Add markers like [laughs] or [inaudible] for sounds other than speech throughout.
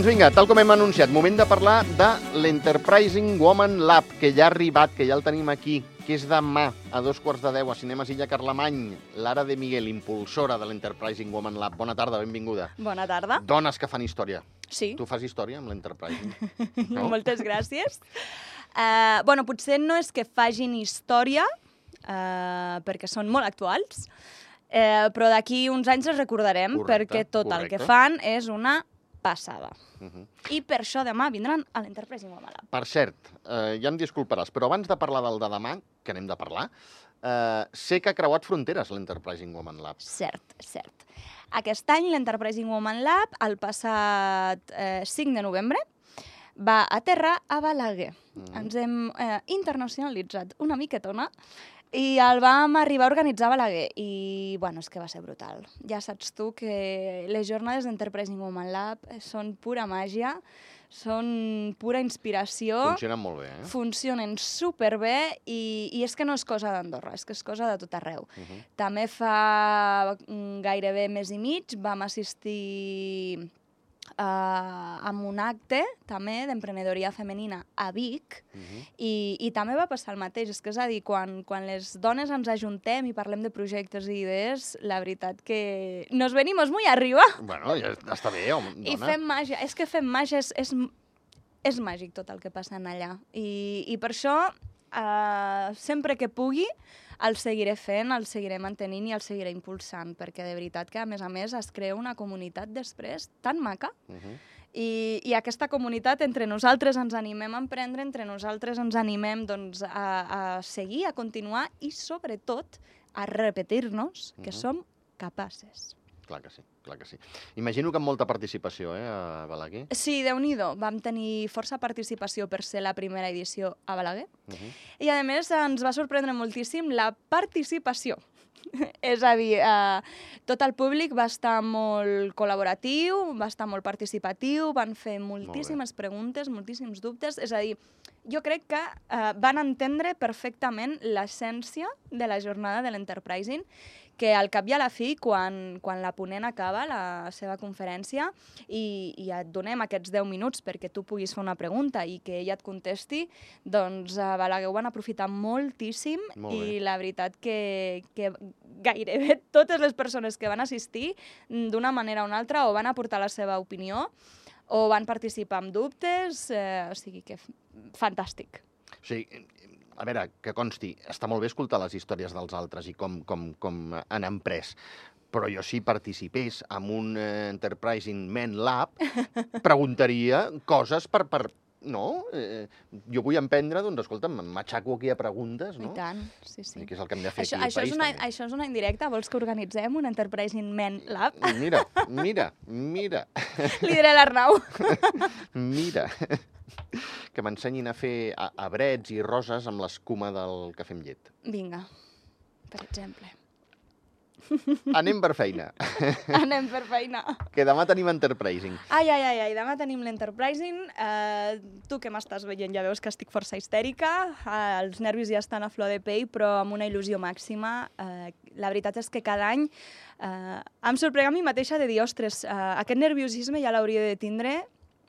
Doncs vinga, tal com hem anunciat, moment de parlar de l'Enterprising Woman Lab, que ja ha arribat, que ja el tenim aquí, que és demà a dos quarts de deu a Cinemes Illa Carlemany. Lara de Miguel, impulsora de l'Enterprising Woman Lab. Bona tarda, benvinguda. Bona tarda. Dones que fan història. Sí. Tu fas història amb l'Enterprising? [laughs] No? Moltes gràcies. Uh, bueno, potser no és que fagin història, uh, perquè són molt actuals, uh, però d'aquí uns anys els recordarem Correcte, perquè tot el que correcte. fan és una passada. Uh -huh. I per això demà vindran a l'Enterprising Woman Lab. Per cert, eh, ja em disculparàs, però abans de parlar del de demà, que n'hem de parlar, eh, sé que ha creuat fronteres l'Enterprising Woman Lab. Cert, cert. Aquest any l'Enterprising Woman Lab, el passat eh, 5 de novembre, va aterrar a Balaguer. Mm. Ens hem eh, internacionalitzat una miquetona i el vam arribar a organitzar a Balaguer. I, bueno, és que va ser brutal. Ja saps tu que les jornades d'Enterprising Woman Lab són pura màgia, són pura inspiració Funcionen molt bé, eh? funcionen superbé i, i és que no és cosa d'Andorra, és que és cosa de tot arreu. Uh -huh. També fa mm, gairebé mes i mig vam assistir uh, a un acte també d'emprenedoria femenina a Vic Uh -huh. i, i també va passar el mateix. És que és a dir, quan, quan les dones ens ajuntem i parlem de projectes i idees, la veritat que nos venimos muy arriba Bueno, ja està bé, home, dona. i fem màgia. És que fem màgia, és, és, és màgic tot el que passa allà. I, i per això, uh, sempre que pugui, el seguiré fent, el seguiré mantenint i el seguiré impulsant, perquè de veritat que, a més a més, es crea una comunitat després tan maca Uh -huh. i, i aquesta comunitat, entre nosaltres ens animem a emprendre, entre nosaltres ens animem doncs, a, a seguir, a continuar i, sobretot, a repetir-nos que Mhm. som capaces. Clar que sí, clar que sí. Imagino que amb molta participació, eh, a Balaguer. Sí, déu nhi Vam tenir força participació per ser la primera edició a Balaguer. Uh -huh. I, a més, ens va sorprendre moltíssim la participació. [laughs] És a dir, eh, tot el públic va estar molt col·laboratiu, va estar molt participatiu, van fer moltíssimes preguntes, moltíssims dubtes. És a dir, jo crec que eh, van entendre perfectament l'essència de la jornada de l'Enterprising, que al cap i a la fi, quan, quan la ponent acaba la seva conferència i, i et donem aquests 10 minuts perquè tu puguis fer una pregunta i que ella et contesti, doncs a Balaguer ho van aprofitar moltíssim Molt i la veritat que, que gairebé [laughs] totes les persones que van assistir mm, d'una manera o una altra o van aportar la seva opinió o van participar amb dubtes, eh, o sigui que fantàstic. O sigui, a veure, que consti, està molt bé escoltar les històries dels altres i com, com, com han emprès, però jo si participés en un eh, Enterprising Men Lab, [laughs] preguntaria coses per... per no? Eh, jo vull emprendre, doncs, escolta'm, m'aixaco aquí a preguntes, no? I tant, sí, sí. Que és el que hem de fer Això, aquí això, és país, una, també. això és una indirecta? Vols que organitzem un Enterprising Men Lab? [laughs] Mira, mira, [laughs] mira, Li diré l'Arnau. mira. Que m'ensenyin a fer a- abrets i roses amb l'escuma del cafè amb llet. Vinga, per exemple. [laughs] Anem per feina, [laughs] Anem per feina. que demà tenim Enterprising. Ai, ai, ai, ai, demà tenim l'Enterprising. Uh, tu que m'estàs veient ja veus que estic força histèrica. Uh, els nervis ja estan a flor de pell, però amb una il·lusió màxima. Uh, la veritat és que cada any uh, em sorprèn a mi mateixa de dir, ostres, uh, aquest nerviosisme ja l'hauria de tindre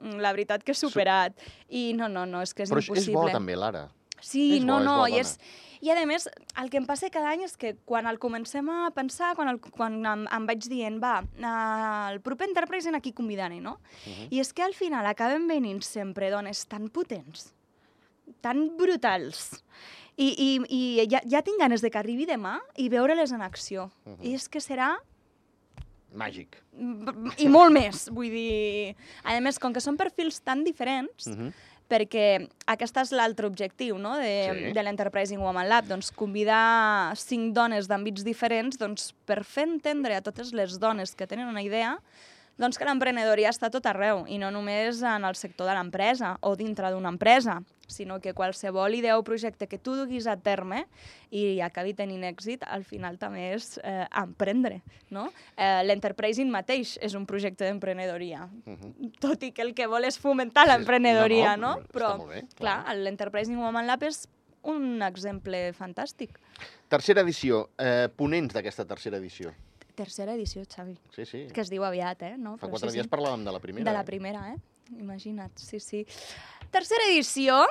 la veritat que he superat. I no, no, no, és que és Però és- és impossible. bo també, Lara. Sí, És no, bo, és no, bo, i, és, i a més, el que em passa cada any és que quan el comencem a pensar, quan, el, quan em, em vaig dient, va, uh, el proper Enterprise aquí convidant no? Uh -huh. I és que al final acaben venint sempre dones tan potents, tan brutals, i, i, i ja, ja tinc ganes de que arribi demà i veure-les en acció. Mhm. I és que serà Màgic. i molt més, vull dir... A més, com que són perfils tan diferents, Uh -huh. perquè aquest és l'altre objectiu no? de, Sí. de l'Enterprising Woman Lab, doncs convidar cinc dones d'àmbits diferents doncs, per fer entendre a totes les dones que tenen una idea doncs que l'emprenedoria està tot arreu, i no només en el sector de l'empresa o dintre d'una empresa, sinó que qualsevol idea o projecte que tu duguis a terme i acabi tenint èxit, al final també és eh, emprendre. No? Eh, L'Enterprising mateix és un projecte d'emprenedoria, Uh -huh. tot i que el que vol és fomentar l'emprenedoria, no, no? no, Però, bé, clar, clar. l'Enterprising Woman Lab és un exemple fantàstic. Tercera edició. Eh, ponents d'aquesta tercera edició. Tercera edició, Xavi. Sí, sí. Que es diu aviat, eh? No? Fa Però quatre sí, dies sí. parlàvem de la primera. De la eh? primera, eh? Imagina't, sí, sí. Tercera edició,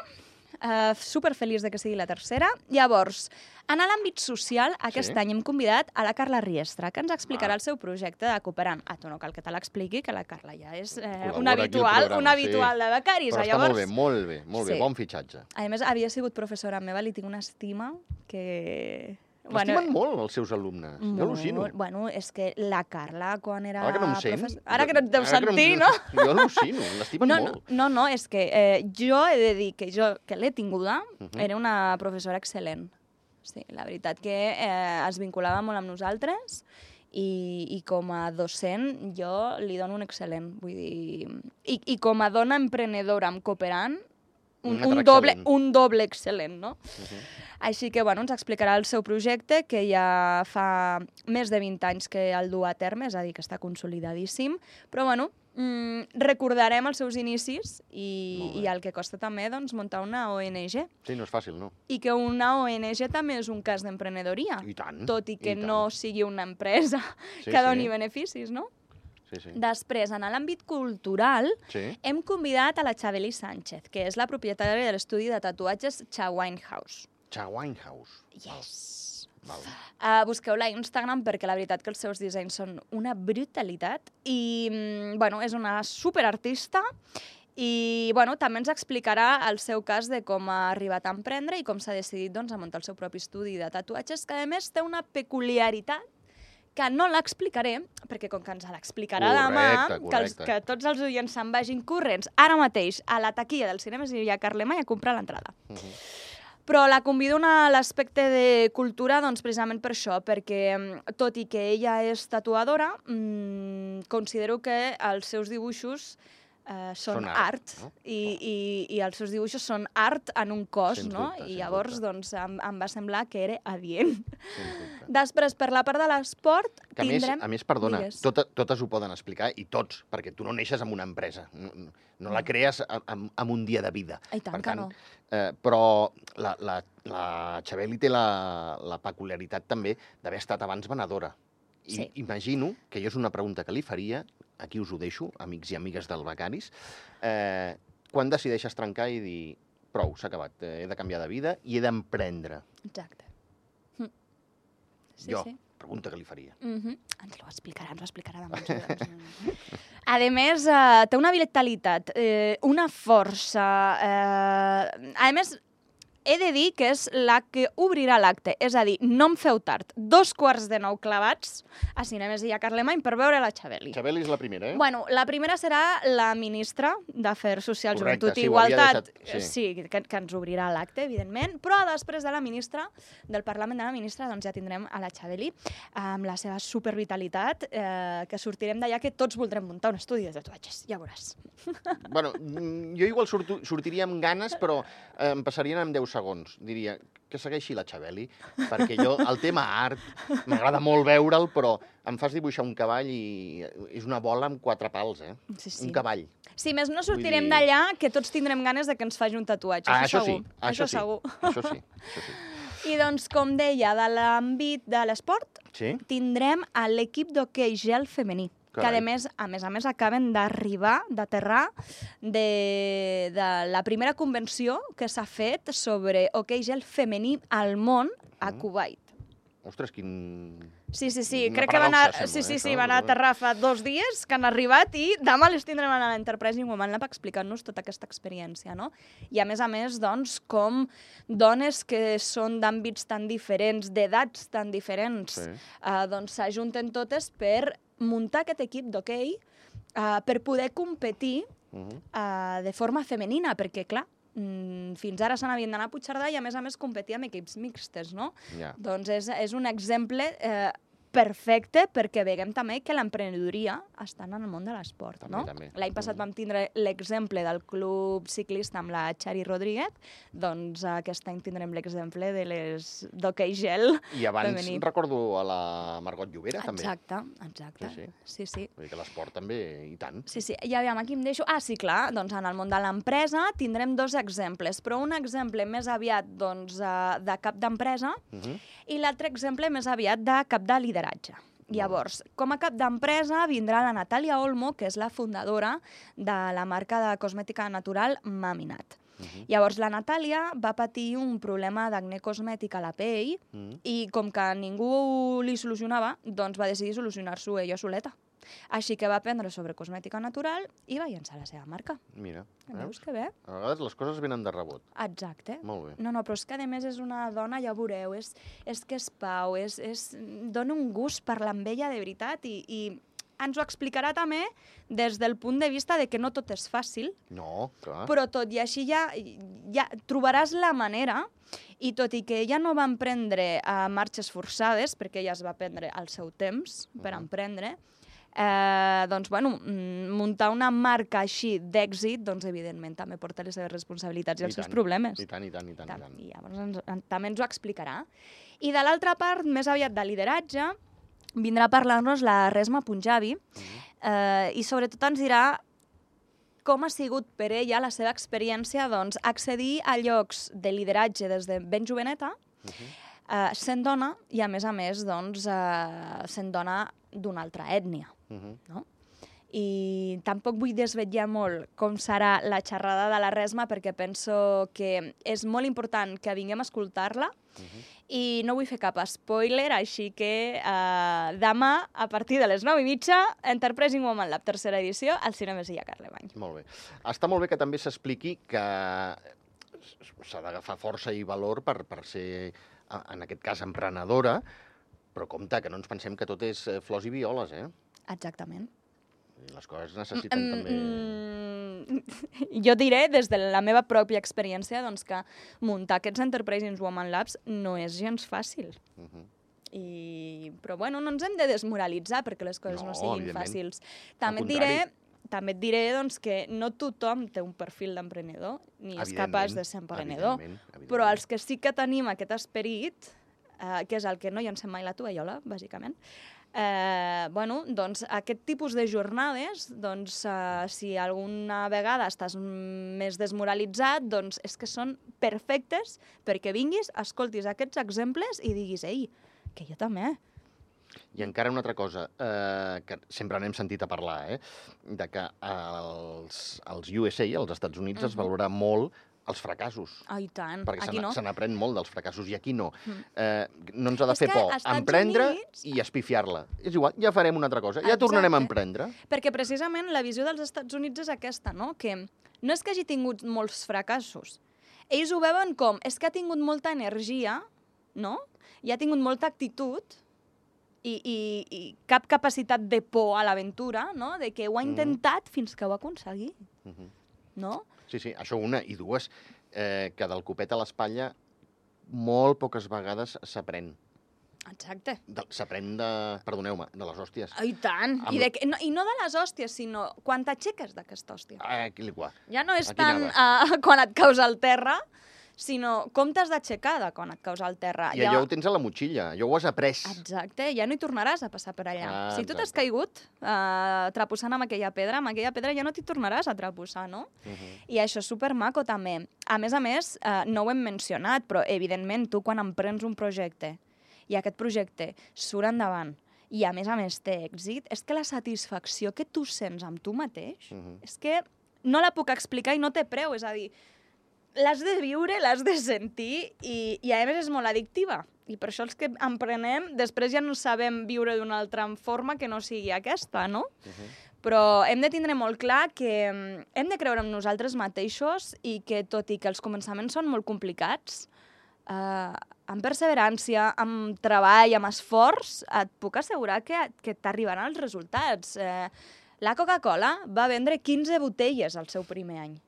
uh, super feliç de que sigui la tercera. Llavors, en l'àmbit social, aquest Sí. any hem convidat a la Carla Riestra, que ens explicarà Va. el seu projecte de Cooperant. Ah, tu no cal que te l'expliqui, que la Carla ja és eh, Col·labora una habitual, programa, una sí. habitual de becaris. Però està Llavors, molt bé, molt bé, molt bé, Sí. bon fitxatge. a més, havia sigut professora meva, li tinc una estima que... L'estimen molt els seus alumnes, jo al·lucino. molt. Bueno, és que la Carla, quan era... Ara que no em sent... professora- Ara que no et deu ara que no sentir, no? Jo al·lucino, l'estimen No, no, molt. no, no, és que eh, jo he de dir que jo, que l'he tinguda, Mhm. era una professora excel·lent. Sí, la veritat que eh, es vinculava molt amb nosaltres i, i com a docent jo li dono un excel·lent. Vull dir, i, i com a dona emprenedora amb cooperant, un, Un doble, excel·lent. un doble excel·lent, no? Mhm. Així que, bueno, ens explicarà el seu projecte, que ja fa més de 20 anys que el du a terme, és a dir, que està consolidadíssim, però, bueno, mm, recordarem els seus inicis i, i el que costa també doncs, muntar una ONG. Sí, no és fàcil, no? I que una ONG també és un cas d'emprenedoria, I tant. tot i que tant. no sigui una empresa Sí, que doni sí. beneficis, no? Sí, sí. Després, en l'àmbit cultural, Sí? hem convidat a la Xabeli Sánchez, que és la propietària de l'estudi de tatuatges Chawine House. Cha Winehouse. Yes! Val. Uh, Busqueu-la a Instagram perquè la veritat que els seus dissenys són una brutalitat i, mm, bueno, és una superartista i, bueno, també ens explicarà el seu cas de com ha arribat a emprendre i com s'ha decidit doncs, a muntar el seu propi estudi de tatuatges, que a més té una peculiaritat que no l'explicaré, perquè com que ens l'explicarà demà, Correcte, que, els, que tots els oients se'n vagin corrents ara mateix a la taquilla del cinema i a Carlemany a comprar l'entrada. Mhm. Però la convido a l'aspecte de cultura doncs, precisament per això, perquè mm, tot i que ella és tatuadora, mmm, considero que els seus dibuixos eh, són, Són art, art, no? i, i, i els seus dibuixos són art en un cos, Sens no? dubte, I llavors dubte. doncs, em, em va semblar que era adient. [laughs] Després, per la part de l'esport, Que a més, tindrem... a més, perdona, Digues. tot, totes ho poden explicar, i tots, perquè tu no neixes amb una empresa, no, no la crees a- amb, amb un dia de vida. Ai, tant per tant, no. Eh, però la, la, la Xabeli té la, la peculiaritat també d'haver estat abans venedora. I Sí. imagino, que jo és una pregunta que li faria, aquí us ho deixo, amics i amigues del Becaris, eh, quan decideixes trencar i dir prou, s'ha acabat, eh, he de canviar de vida i he d'emprendre. Exacte. Hm. Sí, jo, sí. pregunta que li faria. Mm -hmm. Ens ho explicarà, ens ho explicarà demà. A més, eh, té una vitalitat, eh, una força... Eh, a més, he de dir que és la que obrirà l'acte. És a dir, no em feu tard. Dos quarts de nou clavats a Cinemes i a Carlemany per veure la Xabeli. Xabeli és la primera, eh? Bueno, la primera serà la ministra d'Afers Socials, Correcte, Joventut i sí, Igualtat. deixat- sí, que, que ens obrirà l'acte, evidentment, però després de la ministra, del Parlament de la ministra, doncs ja tindrem a la Xabeli amb la seva supervitalitat, eh, que sortirem d'allà que tots voldrem muntar un estudi de tatuatges, ja veuràs. Bueno, mm, jo igual surto, sortiria amb ganes, però eh, em passarien en 10 segons. Diria que segueixi la Xabeli, perquè jo, el tema art, m'agrada molt veure'l, però em fas dibuixar un cavall i és una bola amb quatre pals, eh? Sí, sí. Un cavall. Si més no sortirem dir- d'allà, que tots tindrem ganes de que ens faci un tatuatge, Ah, això, això sí, segur. això, sí. segur. Això sí, això sí. I doncs, com deia, de l'àmbit de l'esport, Sí? tindrem l'equip d'hoquei gel femení. Que Carai. a més, a més a més acaben d'arribar, d'aterrar de, de la primera convenció que s'ha fet sobre hoquei gel femení al món a Mm. Kuwait. Ostres, quin... Sí, sí, sí, Una crec que van, a, paradoxa, sí, sembla, sí, eh, sí, van bé. aterrar fa dos dies, que han arribat, i demà les tindrem a l'Enterprising Woman Lab explicant-nos tota aquesta experiència, no? I a més a més, doncs, com dones que són d'àmbits tan diferents, d'edats tan diferents, Sí. eh, doncs s'ajunten totes per muntar aquest equip d'hoquei eh, per poder competir Uh de forma femenina, perquè, clar, mm, fins ara se n'havien d'anar a Puigcerdà i, a més a més, competir amb equips mixtes, no? Ja. Doncs és, és un exemple eh, perfecte perquè veiem també que l'emprenedoria està en el món de l'esport, no? L'any passat Mhm. vam tindre l'exemple del club ciclista amb la Xari Rodríguez, doncs aquest any tindrem l'exemple de les d'hoquei gel. I abans femení. recordo a la Margot Llobera, també. Exacte, exacte. Sí, sí. sí, sí. Vull dir que l'esport també, i tant. Sí, sí, i aviam, aquí em deixo... Ah, sí, clar, doncs en el món de l'empresa tindrem dos exemples, però un exemple més aviat doncs, eh, de cap d'empresa Uh -huh. i l'altre exemple més aviat de cap de lideratge. Llavors, com a cap d'empresa vindrà la Natàlia Olmo, que és la fundadora de la marca de cosmètica natural Maminat. Uh -huh. Llavors, la Natàlia va patir un problema d'acné cosmètic a la pell Uh -huh. i com que ningú li solucionava, doncs va decidir solucionar-s'ho ella soleta. Així que va aprendre sobre cosmètica natural i va llançar la seva marca. Mira, Veus veus? que bé? A vegades les coses venen de rebot. Exacte. Molt bé. No, no, però és que a més és una dona, ja ho veureu, és, és que és pau, és, és, dona un gust parlar amb ella de veritat i, i ens ho explicarà també des del punt de vista de que no tot és fàcil, No, clar. però tot i així ja, ja trobaràs la manera i tot i que ella no va emprendre uh, marxes forçades, perquè ella es va prendre el seu temps per Mhm. emprendre, eh, doncs, bueno, mm, muntar una marca així d'èxit, doncs, evidentment, també porta les seves responsabilitats i, I els seus tant, problemes. I tant, i tant, i tant, i tant. I llavors ens, en, també ens ho explicarà. I de l'altra part, més aviat de lideratge, vindrà a parlar-nos la Resma Punjabi Mhm. eh, i sobretot ens dirà com ha sigut per ella la seva experiència doncs, accedir a llocs de lideratge des de ben joveneta, Mhm. eh, sent dona i, a més a més, doncs, eh, sent dona d'una altra ètnia Mhm. no? I tampoc vull desvetllar molt com serà la xerrada de la Resma perquè penso que és molt important que vinguem a escoltar-la Mhm. i no vull fer cap spoiler, així que eh, demà, a partir de les 9 i mitja, Enterprising Woman Lab, tercera edició, al Cinema Silla Carlemany. Molt bé. Està molt bé que també s'expliqui que s'ha d'agafar força i valor per, per ser, en aquest cas, emprenedora, però compte, que no ens pensem que tot és eh, flors i violes, eh? Exactament. Les coses necessiten Mm, també... mm, [laughs] jo diré, des de la meva pròpia experiència, doncs, que muntar aquests Enterprising Woman Labs no és gens fàcil. Mhm. I... Però bueno, no ens hem de desmoralitzar perquè les coses no, No, siguin fàcils. També et diré també et diré doncs, que no tothom té un perfil d'emprenedor, ni és capaç de ser emprenedor, Evidentment, evidentment. però els que sí que tenim aquest esperit, eh, que és el que no llancem mai la tovallola, bàsicament, eh, bueno, doncs aquest tipus de jornades, doncs, eh, si alguna vegada estàs més desmoralitzat, doncs és que són perfectes perquè vinguis, escoltis aquests exemples i diguis, ei, que jo també. I encara una altra cosa, eh, que sempre n'hem sentit a parlar, eh, de que als, als USA, als Estats Units, es Mhm. valora molt els fracassos. Ah, i tant. Perquè se Aquí n'a- no. se n'aprèn molt dels fracassos i aquí no. Mm. Eh, no ens ha de És fer por emprendre Units- i espifiar-la. És igual, ja farem una altra cosa, ja tornarem a emprendre. Perquè precisament la visió dels Estats Units és aquesta, no? Que no és que hagi tingut molts fracassos. Ells ho veuen com, és que ha tingut molta energia, no? I ha tingut molta actitud i, i, i cap capacitat de por a l'aventura, no? De que ho ha Mhm. intentat fins que ho ha aconseguit, Mhm. no? Sí, sí, això una. I dues, eh, que del copet a l'espatlla molt poques vegades s'aprèn. Exacte. S'aprèn de... Perdoneu-me, de les hòsties. Ah, I tant. Amb- I, de no, I no de les hòsties, sinó quan t'aixeques d'aquesta hòstia. Ah, aquí li qua. Ja no és Aquí tant uh, [laughs] quan et caus al terra, sinó com t'has d'aixecar de quan et caus al terra. I allò ho tens a la motxilla, allò ho has après. Exacte, ja no hi tornaràs a passar per allà. Ah, si tu t'has caigut uh, trapussant amb aquella pedra, amb aquella pedra ja no t'hi tornaràs a trapussar, no? Uh -huh. I això és supermaco també. A més a més, uh, no ho hem mencionat, però evidentment tu quan emprens un projecte i aquest projecte surt endavant i a més a més té èxit, és que la satisfacció que tu sents amb tu mateix Uh -huh. és que no la puc explicar i no té preu, és a dir, l'has de viure, l'has de sentir i, i a més és molt addictiva. I per això els que emprenem després ja no sabem viure d'una altra forma que no sigui aquesta, no? Uh -huh. Però hem de tindre molt clar que mm, hem de creure en nosaltres mateixos i que, tot i que els començaments són molt complicats, eh, amb perseverància, amb treball, amb esforç, et puc assegurar que, que t'arribaran els resultats. Eh, la Coca-Cola va vendre 15 botelles al seu primer any.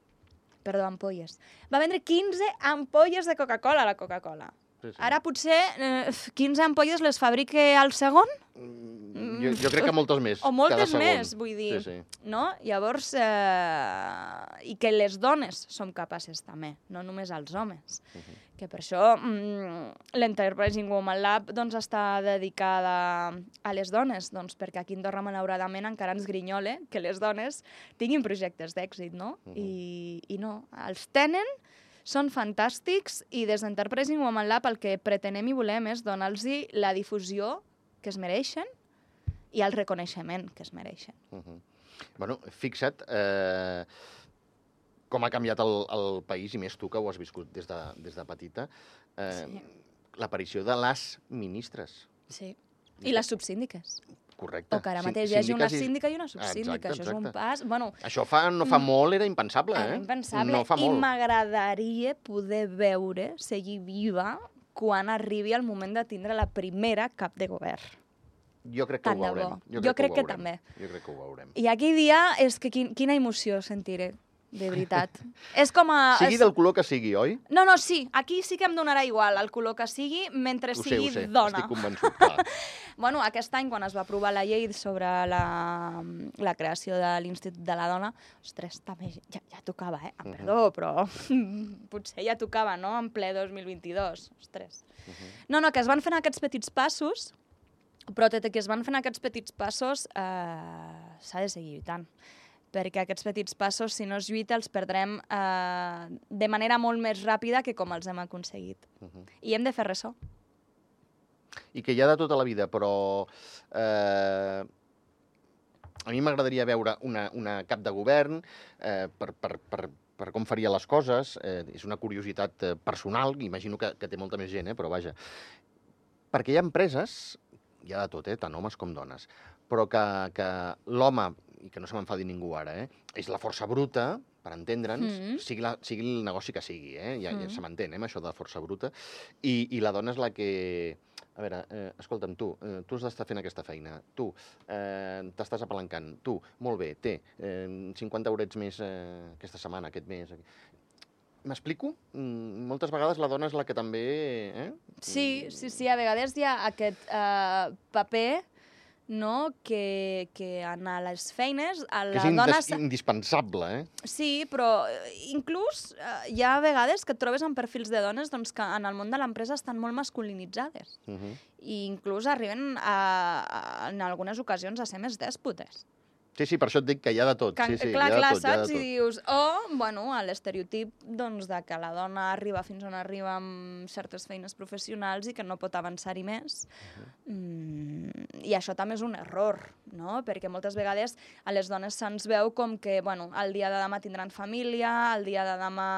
Perdó, ampolles. Va vendre 15 ampolles de Coca-Cola, la Coca-Cola. Sí, sí. Ara potser eh, 15 ampolles les fabrique al segon? Mm, Jo, jo crec que moltes més. O moltes més, vull dir. Sí, sí. no? Llavors, eh, i que les dones som capaces també, no només els homes. Uh -huh. Que per això mm, l'Enterprising Woman Lab doncs, està dedicada a les dones, doncs, perquè aquí a Andorra, malauradament, encara ens grinyole que les dones tinguin projectes d'èxit, no? Mhm. I, I no, els tenen, són fantàstics i des d'Enterprising Woman Lab el que pretenem i volem és donar-los la difusió que es mereixen i el reconeixement que es mereixen. Uh -huh. Bueno, fixa't eh, com ha canviat el, el país, i més tu que ho has viscut des de, des de petita, eh, Sí. l'apparició de les ministres. Sí. I les subsíndiques. Correcte. O que ara mateix hi hagi una i- síndica i una subsíndica. Exacte, Això és un exacte. pas... Bueno, Això fa, no fa Mm. molt era impensable, eh? Era impensable. No fa I molt. m'agradaria poder veure, seguir viva, quan arribi el moment de tindre la primera cap de govern. Jo crec que Tant ho veurem. Jo, Jo crec, crec que, que veurem. també. Jo crec que ho veurem. I aquell dia és que quin, quina emoció sentiré, de [laughs] veritat. és com a... Sigui del color que sigui, oi? No, no, sí, aquí sí que em donarà igual el color que sigui mentre Ho sé, sigui ho sé. dona. Estic convençut, clar. [laughs] Bueno, aquest any, quan es va aprovar la llei sobre la, la creació de l'Institut de la Dona, ostres, també ja, ja tocava, eh? Em Mhm. perdó, però [laughs] potser ja tocava, no?, en ple 2022. Ostres. No, no, que es van fent aquests petits passos, però tot i que es van fent aquests petits passos, eh, s'ha de seguir lluitant perquè aquests petits passos, si no es lluita, els perdrem eh, de manera molt més ràpida que com els hem aconseguit. Mhm. I hem de fer ressò. I que hi ha de tota la vida, però... Eh, a mi m'agradaria veure una, una cap de govern eh, per, per, per, per com faria les coses. Eh, és una curiositat eh, personal, imagino que, que té molta més gent, eh, però vaja. Perquè hi ha empreses, hi ha de tot, eh, tant homes com dones, però que, que l'home, i que no se m'enfadi ningú ara, eh, és la força bruta, per entendre'ns, Mhm. sigui, la, sigui el negoci que sigui, eh? ja, ja Mhm. se m'entén, eh, això de força bruta, i, i la dona és la que... A veure, eh, escolta'm, tu, eh, tu has d'estar fent aquesta feina, tu eh, t'estàs apalancant, tu, molt bé, té, eh, 50 eurets més eh, aquesta setmana, aquest mes... aquí. M'explico? Mm, moltes vegades la dona és la que també... Eh? Sí, sí, sí, a vegades hi ha aquest uh, paper no? que, que en les feines a Que la és dona... indispensable, eh? Sí, però eh, inclús uh, hi ha vegades que et trobes amb perfils de dones doncs, que en el món de l'empresa estan molt masculinitzades Uh -huh. i inclús arriben a, a, en algunes ocasions a ser més dèspotes. Sí, sí, per això et dic que hi ha de tot. Que, sí, sí, clar, hi ha de clar, tot, hi ha de saps? I tot. dius, o, bueno, l'estereotip doncs, de que la dona arriba fins on arriba amb certes feines professionals i que no pot avançar-hi més. mm, I això també és un error, no? Perquè moltes vegades a les dones se'ns veu com que, bueno, el dia de demà tindran família, el dia de demà,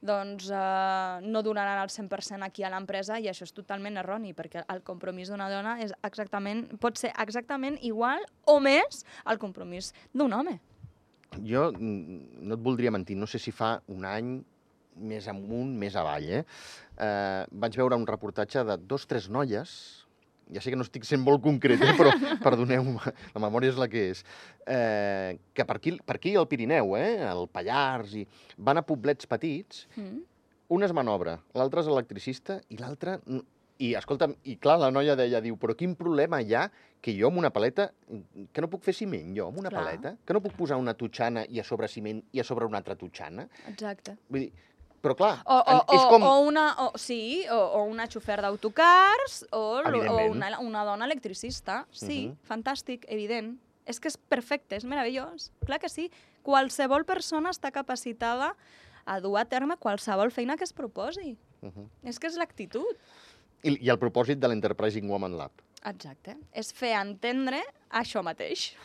doncs, eh, no donaran el 100% aquí a l'empresa i això és totalment erroni, perquè el compromís d'una dona és exactament, pot ser exactament igual o més al compromís d'un home. Jo mm, no et voldria mentir, no sé si fa un any, més amunt, més avall, eh? eh vaig veure un reportatge de dos, tres noies, ja sé que no estic sent molt concret, eh, però [laughs] perdoneu-me, la memòria és la que és, eh, que per aquí, per aquí al Pirineu, eh, al Pallars, i van a poblets petits, Mm. un és manobre, l'altre és electricista i l'altre... I, escolta'm, i clar, la noia deia, diu, però quin problema hi ha que jo amb una paleta, que no puc fer ciment jo amb una Clar. paleta, que no puc posar una tutxana i a sobre ciment i a sobre una altra tutxana? Exacte. Vull dir, però clar, O, o, és com... o una, o, sí, o, o una xofer d'autocars, o, o una, una dona electricista. Sí, Mhm. fantàstic, evident. És que és perfecte, és meravellós. Clar que sí. Qualsevol persona està capacitada a dur a terme qualsevol feina que es proposi. Uh -huh. És que és l'actitud. I, I el propòsit de l'Enterprising Woman Lab, Exacte. És fer entendre això mateix,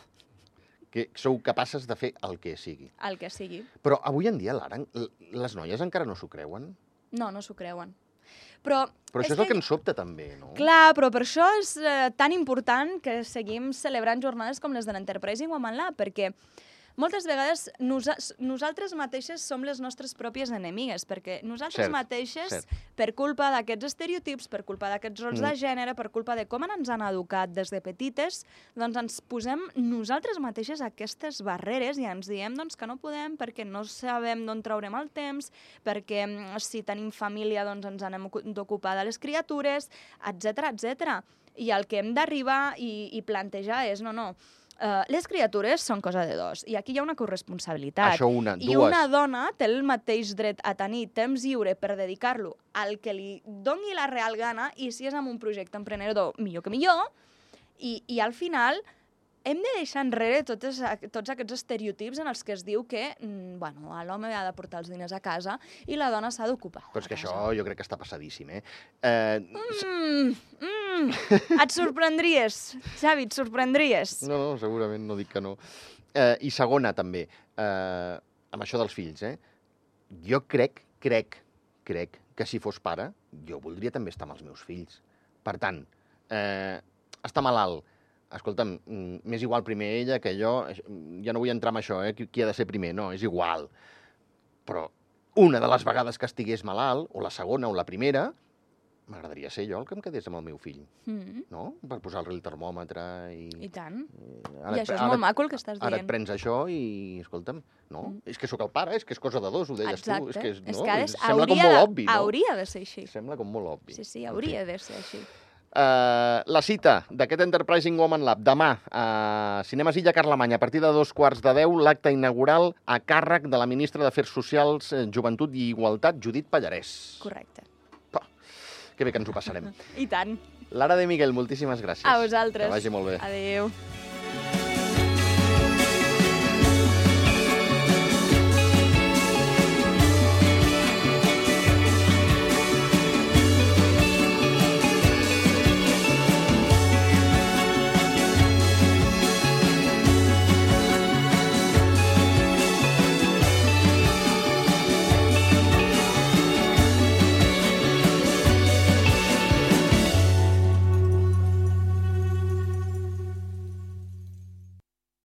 que sou capaces de fer el que sigui. el que sigui. Però avui en dia, Lara, l- les noies encara no s'ho creuen? No, no s'ho creuen. Però, Però això és, el que ens sobta també, no? Clar, però per això és eh, tan important que seguim celebrant jornades com les de l'Enterprising Woman Lab, perquè moltes vegades nosa nosaltres mateixes som les nostres pròpies enemigues, perquè nosaltres Cert, mateixes, cert. per culpa d'aquests estereotips, per culpa d'aquests rols Mm. de gènere, per culpa de com ens han educat des de petites, doncs ens posem nosaltres mateixes aquestes barreres i ens diem doncs, que no podem perquè no sabem d'on traurem el temps, perquè mm, si tenim família doncs ens anem ocu- d'ocupar de les criatures, etc etc. I el que hem d'arribar i, i plantejar és, no, no, Uh, les criatures són cosa de dos, i aquí hi ha una corresponsabilitat. Això una, I dues. una dona té el mateix dret a tenir temps lliure per dedicar-lo al que li doni la real gana i si és amb un projecte emprenedor, millor que millor. I, i al final, hem de deixar enrere totes, tots aquests estereotips en els que es diu que mm, bueno, l'home ha de portar els diners a casa i la dona s'ha d'ocupar. Però és que això jo crec que està passadíssim, eh? eh Mm, mm, [laughs] et sorprendries, Xavi, et sorprendries. no, no, segurament, no dic que no. Eh, I segona, també, eh, amb això dels fills, eh? Jo crec, crec, crec que si fos pare, jo voldria també estar amb els meus fills. Per tant, eh, està malalt, escolta'm, mm, m'és igual primer ella que jo, això- ja no vull entrar en això, eh, qui, qui ha de ser primer, no, és igual. Però una de les vegades que estigués malalt, o la segona o la primera, m'agradaria ser jo el que em quedés amb el meu fill, Mm, no? Per posar-li el termòmetre i... I tant. Eh, I et- això és ara molt maco el que estàs Ara et dient. prens això i, escolta'm, no, Mm. és que sóc el pare, és que és cosa de dos, ho deies Exacte. tu. És que, és, no, és que de, sembla com hauria, molt de, obvi, no? hauria de ser així. Sembla com molt obvi. Sí, sí, hauria de ser així. Uh, la cita d'aquest Enterprising Woman Lab demà a Cinemes Illa Carlemany a partir de dos quarts de deu l'acte inaugural a càrrec de la ministra d'Afers Socials, eh, Joventut i Igualtat, Judit Pallarès. Correcte. Que bé que ens ho passarem. I tant. Lara de Miguel, moltíssimes gràcies. A vosaltres. Que vagi molt bé. Adéu.